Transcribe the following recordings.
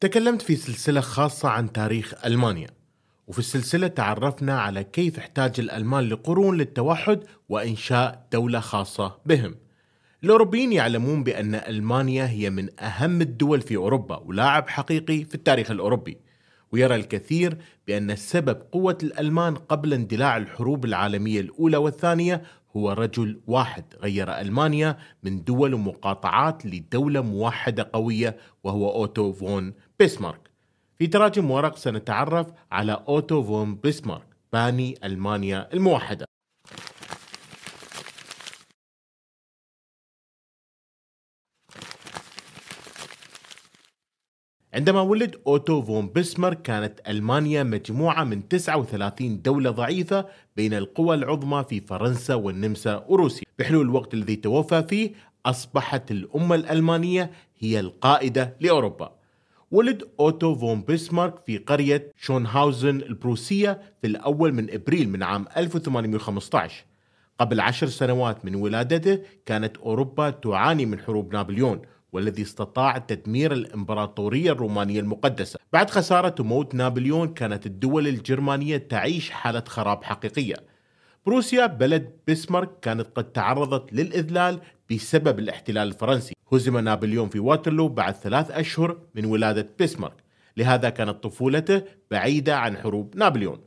تكلمت في سلسلة خاصة عن تاريخ ألمانيا وفي السلسلة تعرفنا على كيف احتاج الألمان لقرون للتوحد وإنشاء دولة خاصة بهم. الأوروبيين يعلمون بأن ألمانيا هي من أهم الدول في أوروبا ولاعب حقيقي في التاريخ الأوروبي ويرى الكثير بأن السبب قوة الألمان قبل اندلاع الحروب العالمية الأولى والثانية هو رجل واحد غير ألمانيا من دول ومقاطعات لدولة موحدة قوية وهو أوتو فون بيسمارك. في تراجم ورق سنتعرف على أوتو فون بيسمارك باني ألمانيا الموحدة. عندما ولد أوتو فون بيسمارك كانت ألمانيا مجموعة من 39 دولة ضعيفة بين القوى العظمى في فرنسا والنمسا وروسيا. بحلول الوقت الذي توفى فيه أصبحت الأمة الألمانية هي القائدة لأوروبا. ولد أوتو فون بيسمارك في قرية شونهاوزن البروسية في الأول من إبريل من عام 1815 قبل عشر سنوات من ولادته كانت أوروبا تعاني من حروب نابليون والذي استطاع تدمير الإمبراطورية الرومانية المقدسة. بعد خسارة وموت نابليون كانت الدول الجرمانية تعيش حالة خراب حقيقية. بروسيا بلد بسمارك كانت قد تعرضت للإذلال بسبب الاحتلال الفرنسي. هزم نابليون في واترلو بعد ثلاث أشهر من ولادة بسمارك لهذا كانت طفولته بعيدة عن حروب نابليون.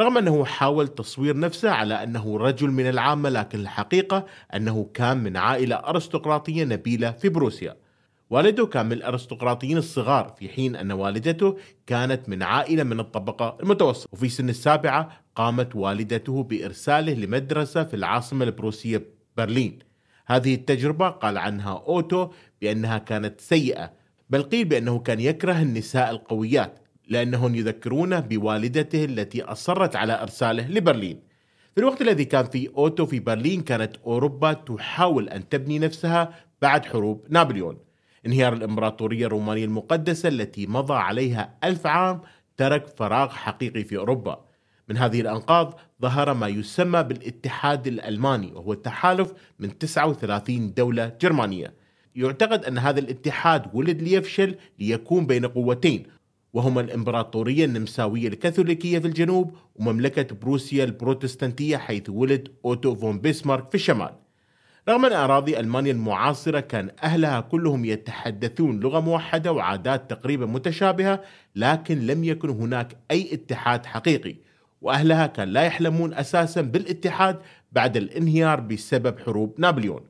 رغم أنه حاول تصوير نفسه على أنه رجل من العامة لكن الحقيقة أنه كان من عائلة أرستقراطية نبيلة في بروسيا. والده كان من الأرستقراطيين الصغار في حين أن والدته كانت من عائلة من الطبقة المتوسطة. وفي سن السابعة قامت والدته بإرساله لمدرسة في العاصمة البروسية برلين. هذه التجربة قال عنها أوتو بأنها كانت سيئة بل قيل بأنه كان يكره النساء القويات لأنهم يذكرونه بوالدته التي أصرت على إرساله لبرلين. في الوقت الذي كان فيه أوتو في برلين كانت أوروبا تحاول أن تبني نفسها بعد حروب نابليون. انهيار الإمبراطورية الرومانية المقدسة التي مضى عليها ألف عام ترك فراغ حقيقي في أوروبا. من هذه الأنقاض ظهر ما يسمى بالاتحاد الألماني وهو تحالف من 39 دولة جرمانية. يعتقد أن هذا الاتحاد ولد ليفشل ليكون بين قوتين وهما الإمبراطورية النمساوية الكاثوليكية في الجنوب ومملكة بروسيا البروتستانتية حيث ولد أوتو فون بيسمارك في الشمال. رغم أن أراضي ألمانيا المعاصرة كان أهلها كلهم يتحدثون لغة موحدة وعادات تقريبا متشابهة لكن لم يكن هناك أي اتحاد حقيقي. وأهلها كان لا يحلمون أساسا بالاتحاد بعد الانهيار بسبب حروب نابليون.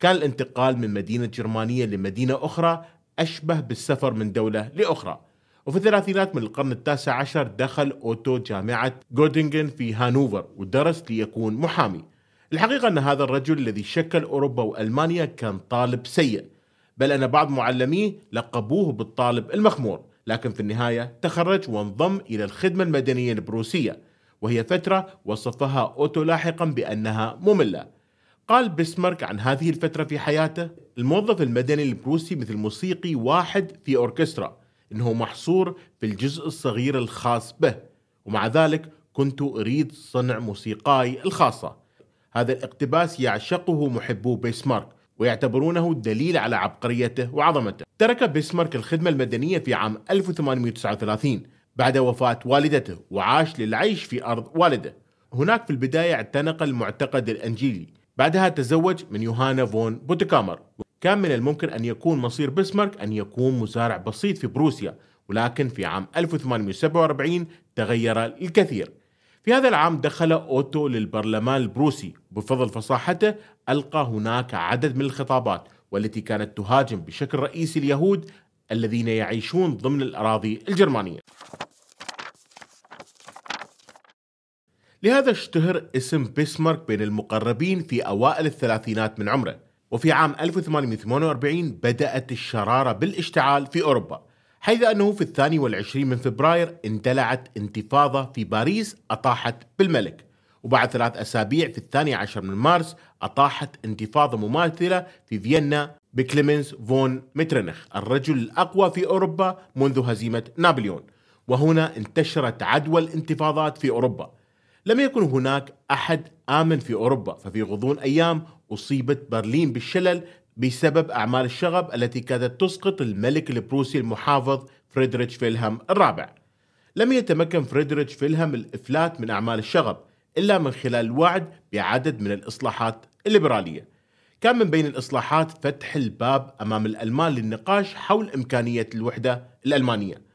كان الانتقال من مدينة جرمانية لمدينة أخرى أشبه بالسفر من دولة لأخرى. وفي الثلاثينات من القرن التاسع عشر دخل أوتو جامعة جودينغن في هانوفر ودرس ليكون محامي. الحقيقة أن هذا الرجل الذي شكل أوروبا وألمانيا كان طالب سيء. بل أن بعض معلميه لقبوه بالطالب المخمور. لكن في النهاية تخرج وانضم إلى الخدمة المدنية البروسية. وهي فترة وصفها أوتو لاحقا بأنها مملة. قال بسمارك عن هذه الفترة في حياته الموظف المدني البروسي مثل موسيقي واحد في أوركسترا إنه محصور في الجزء الصغير الخاص به ومع ذلك كنت أريد صنع موسيقاي الخاصة. هذا الاقتباس يعشقه محبو بيسمارك ويعتبرونه دليل على عبقريته وعظمته. ترك بيسمارك الخدمة المدنية في عام 1839 بعد وفاة والدته وعاش للعيش في أرض والده. هناك في البداية اعتنق المعتقد الأنجيلي. بعدها تزوج من يوهانا فون بوتكامر. كان من الممكن أن يكون مصير بسمارك أن يكون مزارع بسيط في بروسيا ولكن في عام 1847 تغير الكثير. في هذا العام دخل أوتو للبرلمان البروسي. بفضل فصاحته ألقى هناك عدد من الخطابات والتي كانت تهاجم بشكل رئيسي اليهود الذين يعيشون ضمن الأراضي الجرمانية. لهذا اشتهر اسم بيسمارك بين المقربين في أوائل الثلاثينات من عمره وفي عام 1848 بدأت الشرارة بالاشتعال في أوروبا حيث أنه في الثاني والعشرين من فبراير اندلعت انتفاضة في باريس أطاحت بالملك وبعد ثلاث أسابيع في الثاني عشر من مارس أطاحت انتفاضة مماثلة في فيينا بكليمنس فون مترنخ الرجل الأقوى في أوروبا منذ هزيمة نابليون وهنا انتشرت عدوى الانتفاضات في أوروبا. لم يكن هناك أحد آمن في أوروبا ففي غضون أيام أصيبت برلين بالشلل بسبب أعمال الشغب التي كادت تسقط الملك البروسي المحافظ فريدريتش فيلهم الرابع. لم يتمكن فريدريتش فيلهم الإفلات من أعمال الشغب إلا من خلال الوعد بعدد من الإصلاحات الليبرالية. كان من بين الإصلاحات فتح الباب أمام الألمان للنقاش حول إمكانية الوحدة الألمانية.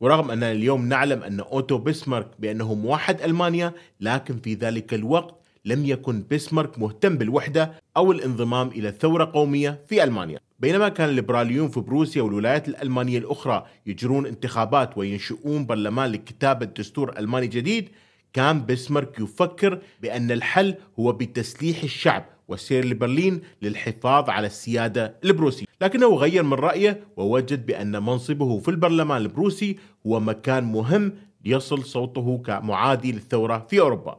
ورغم أننا اليوم نعلم أن أوتو بسمارك بأنه موحد ألمانيا لكن في ذلك الوقت لم يكن بسمارك مهتم بالوحدة أو الانضمام إلى ثورة قومية في ألمانيا. بينما كان الليبراليون في بروسيا والولايات الألمانية الأخرى يجرون انتخابات وينشؤون برلمان لكتابة دستور ألماني جديد كان بسمارك يفكر بأن الحل هو بتسليح الشعب والسير لبرلين للحفاظ على السيادة البروسية لكنه غير من رأيه ووجد بأن منصبه في البرلمان البروسي هو مكان مهم ليصل صوته كمعادي للثورة في أوروبا.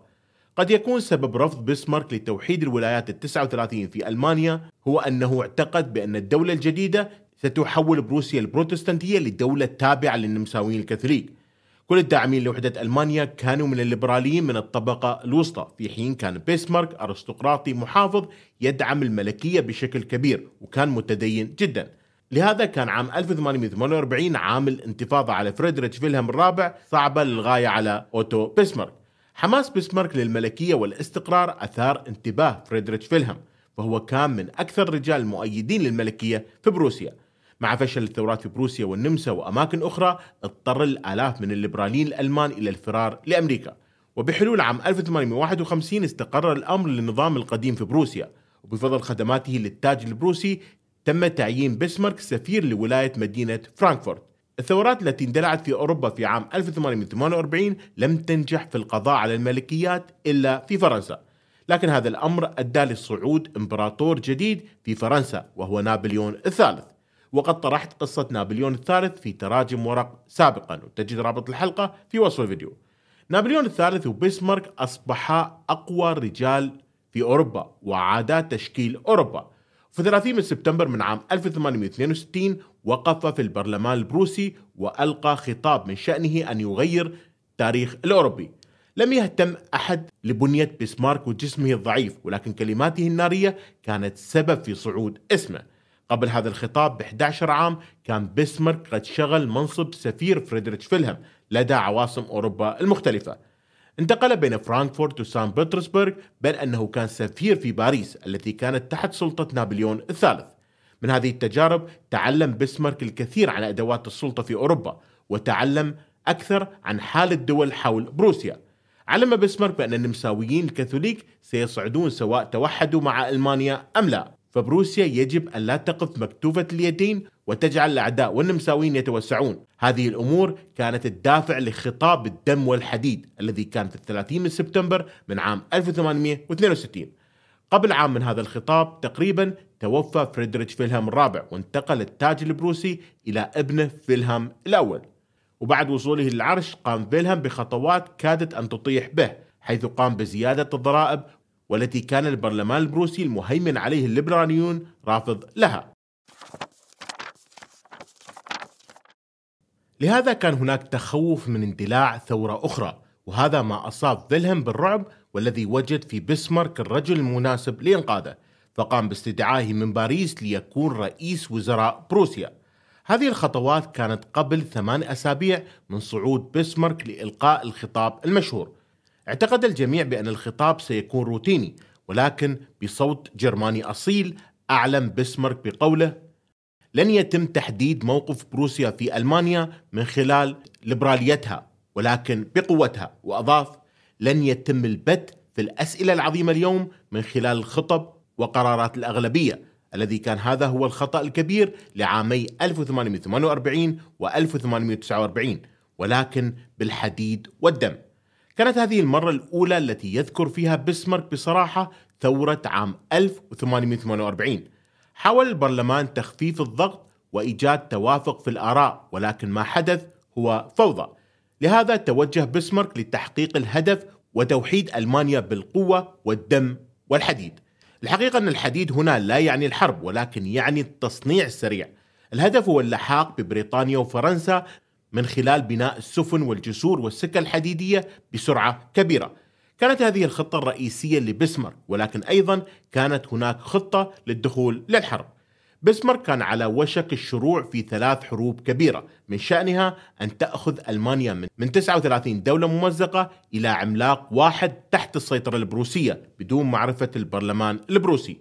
قد يكون سبب رفض بسمارك لتوحيد الولايات التسعة وثلاثين في ألمانيا هو أنه اعتقد بأن الدولة الجديدة ستحول بروسيا البروتستانتية لدولة تابعة للنمساويين الكاثوليك. كل الداعمين لوحدة ألمانيا كانوا من الليبراليين من الطبقة الوسطى. في حين كان بيسمارك أرستقراطي محافظ يدعم الملكية بشكل كبير وكان متدين جدا. لهذا كان عام 1848 عام الانتفاضة على فريدريتش فيلهم الرابع صعبة للغاية على أوتو بيسمارك. حماس بيسمارك للملكية والاستقرار أثار انتباه فريدريتش فيلهم فهو كان من أكثر الرجال المؤيدين للملكية في بروسيا. مع فشل الثورات في بروسيا والنمسا وأماكن أخرى اضطر الآلاف من الليبراليين الألمان إلى الفرار لأمريكا. وبحلول عام 1851 استقر الأمر للنظام القديم في بروسيا. وبفضل خدماته للتاج البروسي تم تعيين بسمارك سفير لولاية مدينة فرانكفورت. الثورات التي اندلعت في أوروبا في عام 1848 لم تنجح في القضاء على الملكيات إلا في فرنسا. لكن هذا الأمر أدى لصعود إمبراطور جديد في فرنسا وهو نابليون الثالث. وقد طرحت قصة نابليون الثالث في تراجم ورق سابقا وتجد رابط الحلقة في وصف الفيديو. نابليون الثالث وبسمارك أصبحا أقوى رجال في أوروبا وأعادا تشكيل أوروبا. في 30 من سبتمبر من عام 1862 وقف في البرلمان البروسي وألقى خطاب من شأنه أن يغير تاريخ الأوروبي. لم يهتم أحد لبنية بسمارك وجسمه الضعيف ولكن كلماته النارية كانت سبب في صعود اسمه. قبل هذا الخطاب ب 11 عام كان بسمارك قد شغل منصب سفير فريدريتش فيلهم لدى عواصم أوروبا المختلفة. انتقل بين فرانكفورت وسان بطرسبرغ بل أنه كان سفير في باريس التي كانت تحت سلطة نابليون الثالث. من هذه التجارب تعلم بسمارك الكثير عن أدوات السلطة في أوروبا وتعلم أكثر عن حال الدول حول بروسيا. علم بسمارك بأن النمساويين الكاثوليك سيصعدون سواء توحدوا مع ألمانيا أم لا. فبروسيا يجب أن لا تقف مكتوفة اليدين وتجعل الأعداء والنمساويين يتوسعون. هذه الأمور كانت الدافع لخطاب الدم والحديد الذي كان في الثلاثين من سبتمبر من عام 1862 قبل عام من هذا الخطاب تقريبا توفى فريدريتش فيلهام الرابع وانتقل التاج البروسي إلى ابنه فيلهام الأول. وبعد وصوله للعرش قام فيلهام بخطوات كادت أن تطيح به حيث قام بزيادة الضرائب والتي كان البرلمان البروسي المهيمن عليه الليبراليون رافض لها. لهذا كان هناك تخوف من اندلاع ثورة أخرى وهذا ما أصاب فيلهم بالرعب والذي وجد في بسمارك الرجل المناسب لإنقاذه فقام باستدعائه من باريس ليكون رئيس وزراء بروسيا. هذه الخطوات كانت قبل ثمان أسابيع من صعود بسمارك لإلقاء الخطاب المشهور. اعتقد الجميع بأن الخطاب سيكون روتيني ولكن بصوت جرماني أصيل أعلم بسمارك بقوله لن يتم تحديد موقف بروسيا في ألمانيا من خلال ليبراليتها ولكن بقوتها. وأضاف لن يتم البت في الأسئلة العظيمة اليوم من خلال الخطب وقرارات الأغلبية الذي كان هذا هو الخطأ الكبير لعامي 1848 و 1849 ولكن بالحديد والدم. كانت هذه المرة الأولى التي يذكر فيها بسمارك بصراحة ثورة عام 1848 حاول البرلمان تخفيف الضغط وإيجاد توافق في الآراء ولكن ما حدث هو فوضى. لهذا توجه بسمارك لتحقيق الهدف وتوحيد ألمانيا بالقوة والدم والحديد. الحقيقة أن الحديد هنا لا يعني الحرب ولكن يعني التصنيع السريع. الهدف هو اللحاق ببريطانيا وفرنسا من خلال بناء السفن والجسور والسكة الحديدية بسرعة كبيرة. كانت هذه الخطة الرئيسية لبسمر ولكن أيضا كانت هناك خطة للدخول للحرب. بسمارك كان على وشك الشروع في ثلاث حروب كبيرة من شأنها أن تأخذ ألمانيا من 39 دولة ممزقة إلى عملاق واحد تحت السيطرة البروسية بدون معرفة البرلمان البروسي.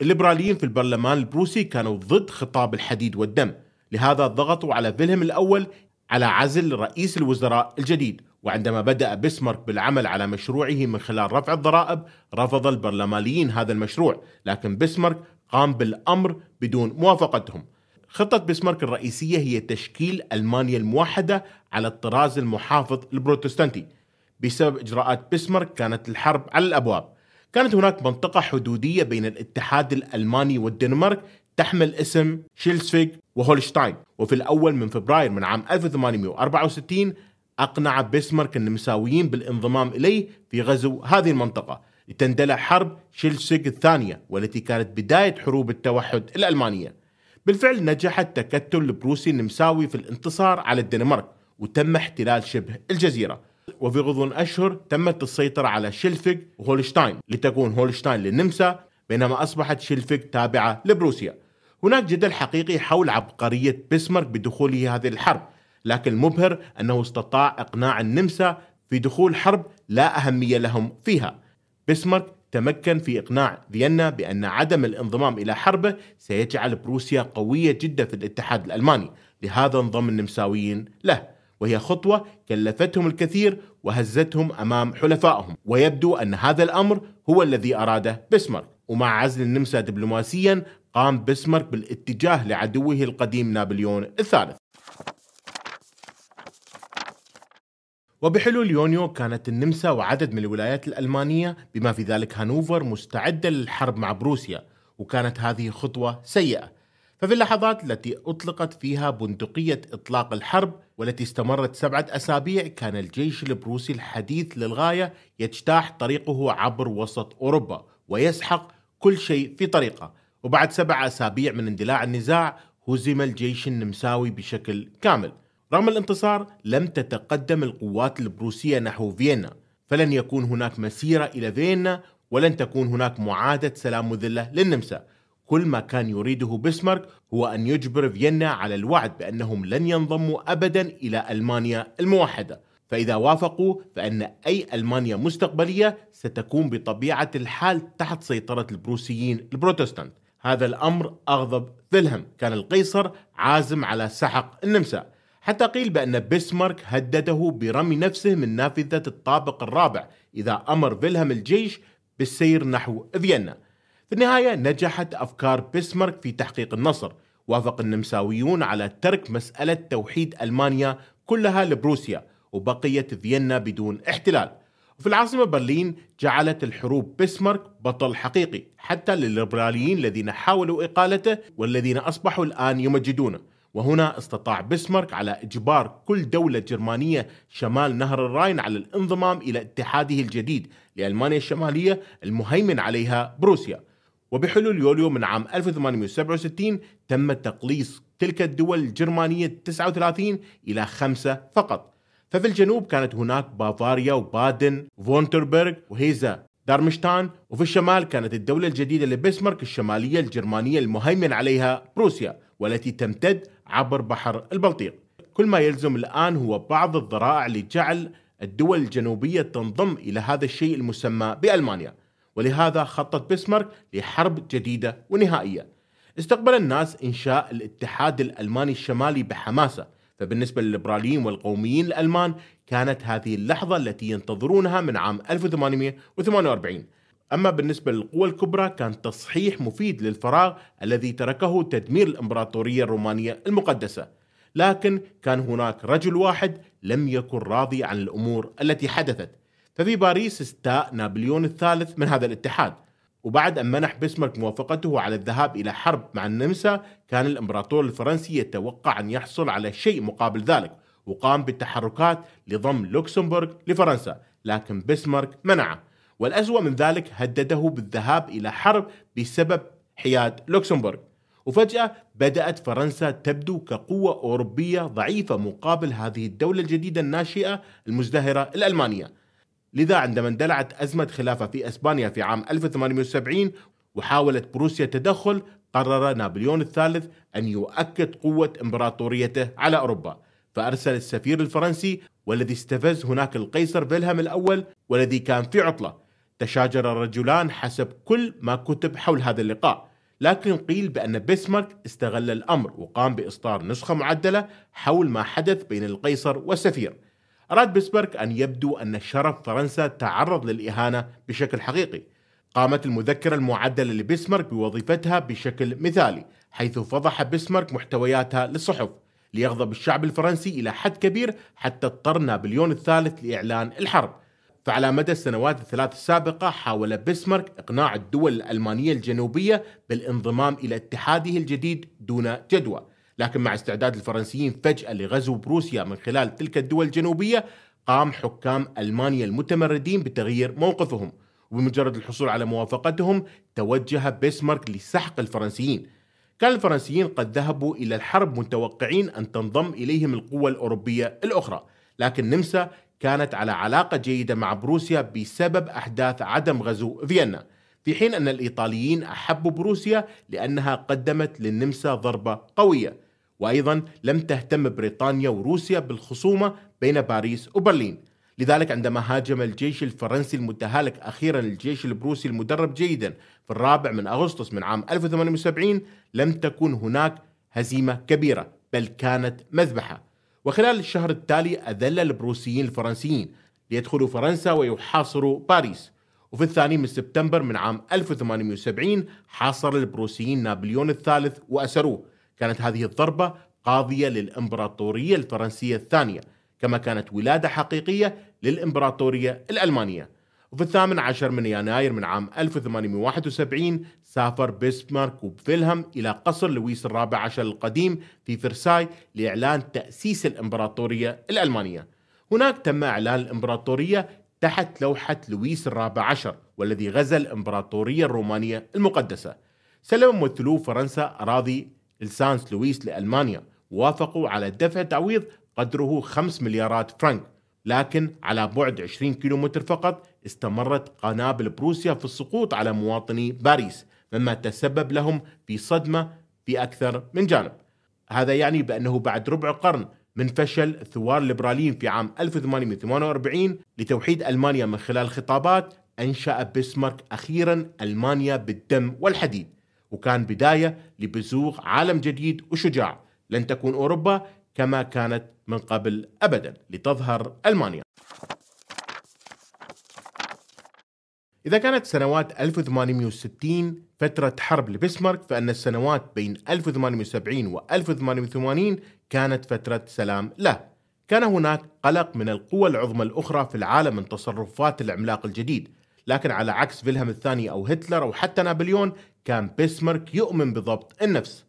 الليبراليين في البرلمان البروسي كانوا ضد خطاب الحديد والدم. لهذا ضغطوا على فيلهم الأول على عزل رئيس الوزراء الجديد وعندما بدأ بسمارك بالعمل على مشروعه من خلال رفع الضرائب رفض البرلمانيين هذا المشروع لكن بسمارك قام بالأمر بدون موافقتهم. خطة بسمارك الرئيسية هي تشكيل ألمانيا الموحدة على الطراز المحافظ البروتستانتي. بسبب إجراءات بسمارك كانت الحرب على الأبواب. كانت هناك منطقة حدودية بين الاتحاد الألماني والدنمارك تحمل اسم شيلسفيغ وهولشتاين. وفي الأول من فبراير من عام 1864 أقنع بسمارك النمساويين بالانضمام إليه في غزو هذه المنطقة لتندلع حرب شيلسفيغ الثانية والتي كانت بداية حروب التوحد الألمانية. بالفعل نجح التكتل البروسي النمساوي في الانتصار على الدنمارك وتم احتلال شبه الجزيرة. وفي غضون أشهر تمت السيطرة على شيلفيغ وهولشتاين لتكون هولشتاين للنمسا بينما أصبحت شيلفيغ تابعة لبروسيا. هناك جدل حقيقي حول عبقرية بسمارك بدخوله هذه الحرب لكن المبهر أنه استطاع إقناع النمسا في دخول حرب لا أهمية لهم فيها. بسمارك تمكن في إقناع فيينا بأن عدم الانضمام إلى حربه سيجعل بروسيا قوية جدا في الاتحاد الألماني. لهذا انضم النمساويين له وهي خطوة كلفتهم الكثير وهزتهم أمام حلفائهم. ويبدو أن هذا الأمر هو الذي أراده بسمارك ومع عزل النمسا دبلوماسيا قام بسمارك بالاتجاه لعدوه القديم نابليون الثالث. وبحلول يونيو كانت النمسا وعدد من الولايات الألمانية بما في ذلك هانوفر مستعدة للحرب مع بروسيا وكانت هذه خطوة سيئة. ففي اللحظات التي أطلقت فيها بندقية إطلاق الحرب والتي استمرت سبعة أسابيع كان الجيش البروسي الحديث للغاية يجتاح طريقه عبر وسط أوروبا. ويسحق كل شيء في طريقه. وبعد سبع أسابيع من اندلاع النزاع هزم الجيش النمساوي بشكل كامل. رغم الانتصار لم تتقدم القوات البروسية نحو فيينا. فلن يكون هناك مسيرة إلى فيينا ولن تكون هناك معادة سلام مذلة للنمسا. كل ما كان يريده بسمارك هو أن يجبر فيينا على الوعد بأنهم لن ينضموا أبدا إلى ألمانيا الموحدة. فإذا وافقوا فإن أي ألمانيا مستقبلية ستكون بطبيعة الحال تحت سيطرة البروسيين البروتستانت. هذا الأمر أغضب فيلهم كان القيصر عازم على سحق النمسا. حتى قيل بأن بسمارك هدده برمي نفسه من نافذة الطابق الرابع. إذا أمر فيلهم الجيش بالسير نحو فيينا. في النهاية نجحت أفكار بسمارك في تحقيق النصر. وافق النمساويون على ترك مسألة توحيد ألمانيا كلها لبروسيا. وبقيت فيينا بدون احتلال. وفي العاصمة برلين جعلت الحروب بسمارك بطل حقيقي حتى للليبراليين الذين حاولوا إقالته والذين أصبحوا الآن يمجدونه. وهنا استطاع بسمارك على إجبار كل دولة جرمانية شمال نهر الراين على الانضمام إلى اتحاده الجديد لألمانيا الشمالية المهيمن عليها بروسيا. وبحلول يوليو من عام 1867 تم تقليص تلك الدول الجرمانية 39 إلى خمسة فقط. ففي الجنوب كانت هناك بافاريا وبادن وفونتربرغ وهيزا. دارمشتان وفي الشمال كانت الدولة الجديدة لبسمارك الشمالية الجرمانية المهيمن عليها بروسيا والتي تمتد عبر بحر البلطيق. كل ما يلزم الآن هو بعض الذرائع لجعل الدول الجنوبية تنضم إلى هذا الشيء المسمى بألمانيا. ولهذا خطط بسمارك لحرب جديدة ونهائية. استقبل الناس إنشاء الاتحاد الألماني الشمالي بحماسة. فبالنسبة للليبراليين والقوميين الألمان كانت هذه اللحظة التي ينتظرونها من عام 1848 أما بالنسبة للقوى الكبرى كان تصحيح مفيد للفراغ الذي تركه تدمير الإمبراطورية الرومانية المقدسة. لكن كان هناك رجل واحد لم يكن راضي عن الأمور التي حدثت ففي باريس استاء نابليون الثالث من هذا الاتحاد. وبعد أن منح بسمارك موافقته على الذهاب إلى حرب مع النمسا كان الإمبراطور الفرنسي يتوقع أن يحصل على شيء مقابل ذلك وقام بالتحركات لضم لوكسمبورغ لفرنسا لكن بسمارك منعه. والأسوأ من ذلك هدده بالذهاب إلى حرب بسبب حياد لوكسمبورغ. وفجأة بدأت فرنسا تبدو كقوة أوروبية ضعيفة مقابل هذه الدولة الجديدة الناشئة المزدهرة الألمانية. لذا عندما اندلعت أزمة خلافة في أسبانيا في عام 1870 وحاولت بروسيا التدخل قرر نابليون الثالث أن يؤكد قوة إمبراطوريته على أوروبا فأرسل السفير الفرنسي والذي استفز هناك القيصر فيلهم الأول والذي كان في عطلة. تشاجر الرجلان حسب كل ما كتب حول هذا اللقاء لكن قيل بأن بيسمارك استغل الأمر وقام بإصدار نسخة معدلة حول ما حدث بين القيصر والسفير. أراد بيسمارك أن يبدو أن شرف فرنسا تعرض للإهانة بشكل حقيقي. قامت المذكرة المعدلة لبسمارك بوظيفتها بشكل مثالي حيث فضح بسمارك محتوياتها للصحف ليغضب الشعب الفرنسي إلى حد كبير حتى اضطر نابليون الثالث لإعلان الحرب. فعلى مدى السنوات الثلاث السابقة حاول بسمارك إقناع الدول الألمانية الجنوبية بالانضمام إلى اتحاده الجديد دون جدوى. لكن مع استعداد الفرنسيين فجأة لغزو بروسيا من خلال تلك الدول الجنوبية قام حكام ألمانيا المتمردين بتغيير موقفهم. وبمجرد الحصول على موافقتهم توجه بيسمارك لسحق الفرنسيين. كان الفرنسيين قد ذهبوا إلى الحرب متوقعين أن تنضم إليهم القوى الأوروبية الأخرى. لكن نمسا كانت على علاقة جيدة مع بروسيا بسبب أحداث عدم غزو فيينا. في حين أن الإيطاليين أحبوا بروسيا لأنها قدمت للنمسا ضربة قوية وأيضا لم تهتم بريطانيا وروسيا بالخصومة بين باريس وبرلين. لذلك عندما هاجم الجيش الفرنسي المتهالك أخيرا الجيش البروسي المدرب جيدا في الرابع من أغسطس من عام 1870 لم تكن هناك هزيمة كبيرة بل كانت مذبحة. وخلال الشهر التالي أذل البروسيين الفرنسيين ليدخلوا فرنسا ويحاصروا باريس. وفي الثاني من سبتمبر من عام 1870 حاصر البروسيين نابليون الثالث وأسروه. كانت هذه الضربة قاضية للإمبراطورية الفرنسية الثانية كما كانت ولادة حقيقية للإمبراطورية الألمانية. وفي الثامن عشر من يناير من عام 1871 سافر بيسمارك وفيلهم إلى قصر لويس الرابع عشر القديم في فرساي لإعلان تأسيس الإمبراطورية الألمانية. هناك تم إعلان الإمبراطورية تحت لوحة لويس الرابع عشر والذي غزا الإمبراطورية الرومانية المقدسة. سلم ممثلو فرنسا أراضي لسانس لويس لألمانيا ووافقوا على دفع تعويض قدره 5 مليارات فرنك. لكن على بعد 20 كيلومتر فقط استمرت قنابل بروسيا في السقوط على مواطني باريس مما تسبب لهم في صدمة في أكثر من جانب. هذا يعني بأنه بعد ربع قرن من فشل الثوار الليبراليين في عام 1848 لتوحيد ألمانيا من خلال خطابات أنشأ بسمارك أخيرا ألمانيا بالدم والحديد وكان بداية لبزوغ عالم جديد وشجاع. لن تكون أوروبا كما كانت من قبل أبدا لتظهر ألمانيا. إذا كانت سنوات 1860 فترة حرب لبسمارك فإن السنوات بين 1870 و 1880 كانت فترة سلام. له كان هناك قلق من القوى العظمى الأخرى في العالم من تصرفات العملاق الجديد. لكن على عكس فيلهم الثاني أو هتلر أو حتى نابليون كان بسمارك يؤمن بضبط النفس.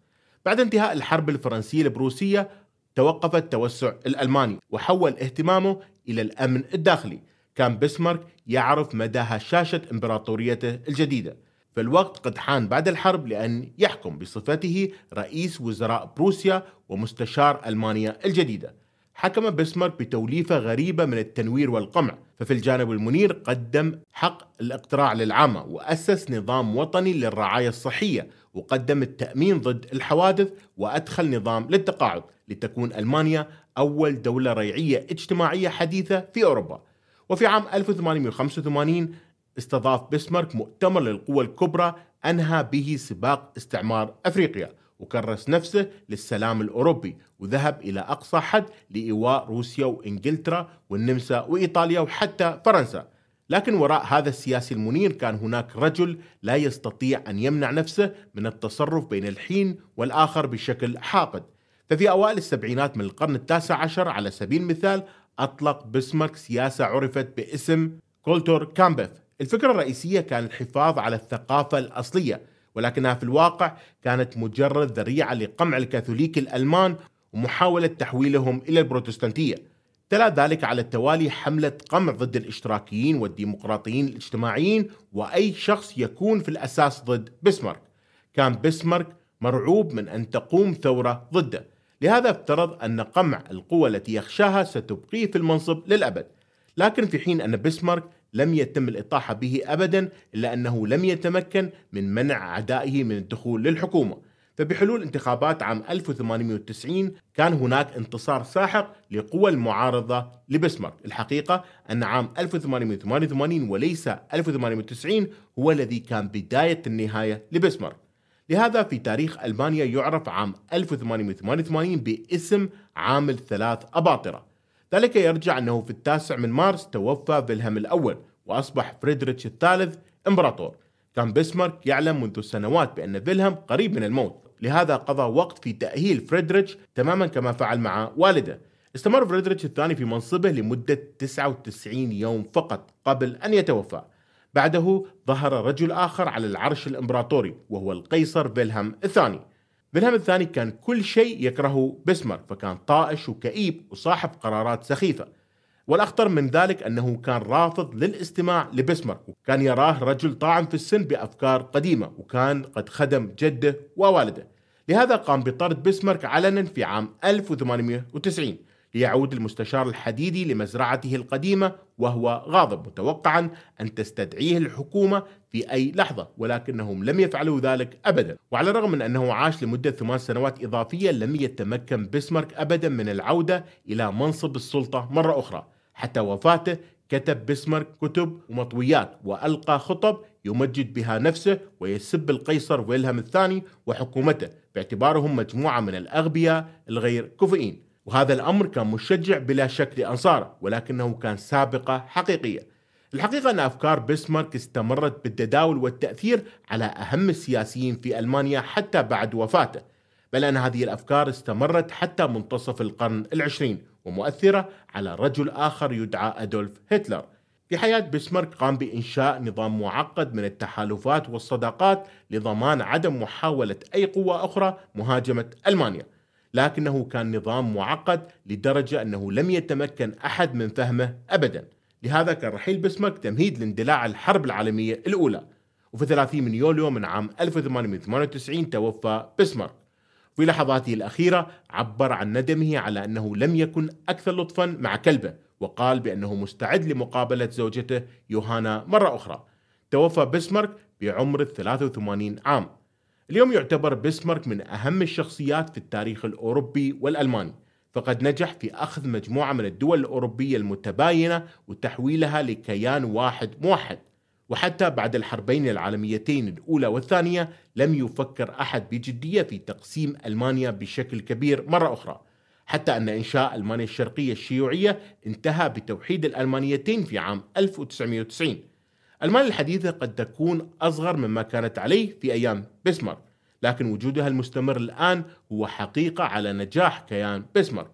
بعد انتهاء الحرب الفرنسية البروسية توقف التوسع الألماني وحول اهتمامه إلى الأمن الداخلي. كان بسمارك يعرف مدى هشاشة إمبراطوريته الجديدة. فالوقت قد حان بعد الحرب لأن يحكم بصفته رئيس وزراء بروسيا ومستشار ألمانيا الجديدة. حكم بسمارك بتوليفة غريبة من التنوير والقمع. ففي الجانب المنير قدم حق الاقتراع للعامة وأسس نظام وطني للرعاية الصحية وقدم التأمين ضد الحوادث وأدخل نظام للتقاعد لتكون ألمانيا أول دولة ريعية اجتماعية حديثة في أوروبا. وفي عام 1885 استضاف بسمارك مؤتمر للقوى الكبرى أنهى به سباق استعمار أفريقيا وكرس نفسه للسلام الأوروبي وذهب إلى أقصى حد لإيواء روسيا وإنجلترا والنمسا وإيطاليا وحتى فرنسا. لكن وراء هذا السياسي المنير كان هناك رجل لا يستطيع أن يمنع نفسه من التصرف بين الحين والآخر بشكل حاقد. ففي أوائل السبعينات من القرن التاسع عشر على سبيل المثال أطلق بسمارك سياسة عرفت باسم كولتور كامبف الفكرة الرئيسية كان الحفاظ على الثقافة الأصلية ولكنها في الواقع كانت مجرد ذريعة لقمع الكاثوليك الألمان ومحاولة تحويلهم إلى البروتستانتية. تلا ذلك على التوالي حملة قمع ضد الإشتراكيين والديمقراطيين الاجتماعيين وأي شخص يكون في الأساس ضد بسمارك كان بسمارك مرعوب من أن تقوم ثورة ضده. لهذا افترض أن قمع القوى التي يخشاها ستبقيه في المنصب للأبد. لكن في حين أن بسمارك لم يتم الإطاحة به أبدا إلا أنه لم يتمكن من منع أعدائه من الدخول للحكومة. فبحلول انتخابات عام 1890 كان هناك انتصار ساحق لقوى المعارضة لبسمارك. الحقيقة أن عام 1888 وليس 1890 هو الذي كان بداية النهاية لبسمارك. لهذا في تاريخ ألمانيا يعرف عام 1888 باسم عام الثلاث أباطرة. ذلك يرجع أنه في التاسع من مارس توفى فيلهم الأول وأصبح فريدريتش الثالث إمبراطور. كان بسمارك يعلم منذ سنوات بأن فيلهم قريب من الموت. لهذا قضى وقت في تأهيل فريدريتش تماما كما فعل مع والده. استمر فريدريتش الثاني في منصبه لمدة 99 يوم فقط قبل أن يتوفى. بعده ظهر رجل آخر على العرش الإمبراطوري وهو القيصر فيلهم الثاني. فيلهم الثاني كان كل شيء يكرهه بسمر فكان طائش وكئيب وصاحب قرارات سخيفة. والأخطر من ذلك أنه كان رافض للاستماع لبسمر وكان يراه رجل طاعن في السن بأفكار قديمة وكان قد خدم جده ووالده. لهذا قام بطرد بسمرك علنا في عام 1890 ليعود المستشار الحديدي لمزرعته القديمة وهو غاضب متوقعا أن تستدعيه الحكومة في أي لحظة ولكنهم لم يفعلوا ذلك أبدا. وعلى الرغم من أنه عاش لمدة ثمان سنوات إضافية لم يتمكن بسمرك أبدا من العودة إلى منصب السلطة مرة أخرى. حتى وفاته كتب بسمرك كتب ومطويات وألقى خطب يمجد بها نفسه ويسب القيصر ويلهم الثاني وحكومته باعتبارهم مجموعة من الأغبياء الغير كفئين وهذا الأمر كان مشجع بلا شك لأنصاره ولكنه كان سابقة حقيقية. الحقيقة أن أفكار بسمارك استمرت بالتداول والتأثير على أهم السياسيين في ألمانيا حتى بعد وفاته بل أن هذه الأفكار استمرت حتى منتصف القرن العشرين ومؤثرة على رجل آخر يدعى أدولف هتلر. في حياة بسمارك قام بإنشاء نظام معقد من التحالفات والصداقات لضمان عدم محاولة أي قوة أخرى مهاجمة ألمانيا. لكنه كان نظام معقد لدرجة أنه لم يتمكن أحد من فهمه أبدا. لهذا كان رحيل بسمك تمهيد لاندلاع الحرب العالمية الأولى. وفي 30 من يوليو من عام 1898 توفى بسمارك في لحظاته الأخيرة عبر عن ندمه على أنه لم يكن أكثر لطفا مع كلبه وقال بأنه مستعد لمقابلة زوجته يوهانا مرة أخرى. توفى بسمارك بعمر 83 عام. اليوم يعتبر بسمارك من أهم الشخصيات في التاريخ الأوروبي والألماني فقد نجح في أخذ مجموعة من الدول الأوروبية المتباينة وتحويلها لكيان واحد موحد. وحتى بعد الحربين العالميتين الأولى والثانية لم يفكر أحد بجدية في تقسيم ألمانيا بشكل كبير مرة أخرى حتى أن إنشاء ألمانيا الشرقية الشيوعية انتهى بتوحيد الألمانيتين في عام 1990 ألمانيا الحديثة قد تكون أصغر مما كانت عليه في أيام بسمارك لكن وجودها المستمر الآن هو حقيقة على نجاح كيان بسمارك.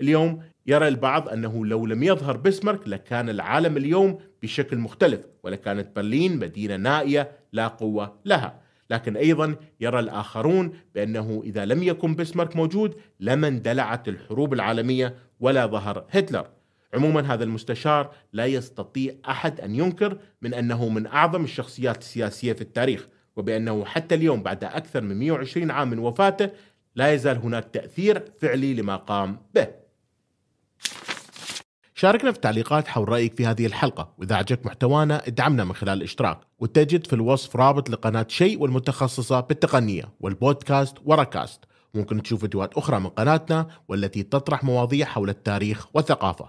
اليوم يرى البعض أنه لو لم يظهر بسمارك لكان العالم اليوم بشكل مختلف ولكانت برلين مدينة نائية لا قوة لها. لكن أيضا يرى الآخرون بأنه إذا لم يكن بسمارك موجود لما اندلعت الحروب العالمية ولا ظهر هتلر. عموما هذا المستشار لا يستطيع أحد أن ينكر من أنه من أعظم الشخصيات السياسية في التاريخ وبأنه حتى اليوم بعد أكثر من 120 عام من وفاته لا يزال هناك تأثير فعلي لما قام به. شاركنا في التعليقات حول رأيك في هذه الحلقة وإذا عجبك محتوانا ادعمنا من خلال الاشتراك وتجد في الوصف رابط لقناة شيء والمتخصصة بالتقنية والبودكاست وركاست ممكن تشوف فيديوهات أخرى من قناتنا والتي تطرح مواضيع حول التاريخ والثقافة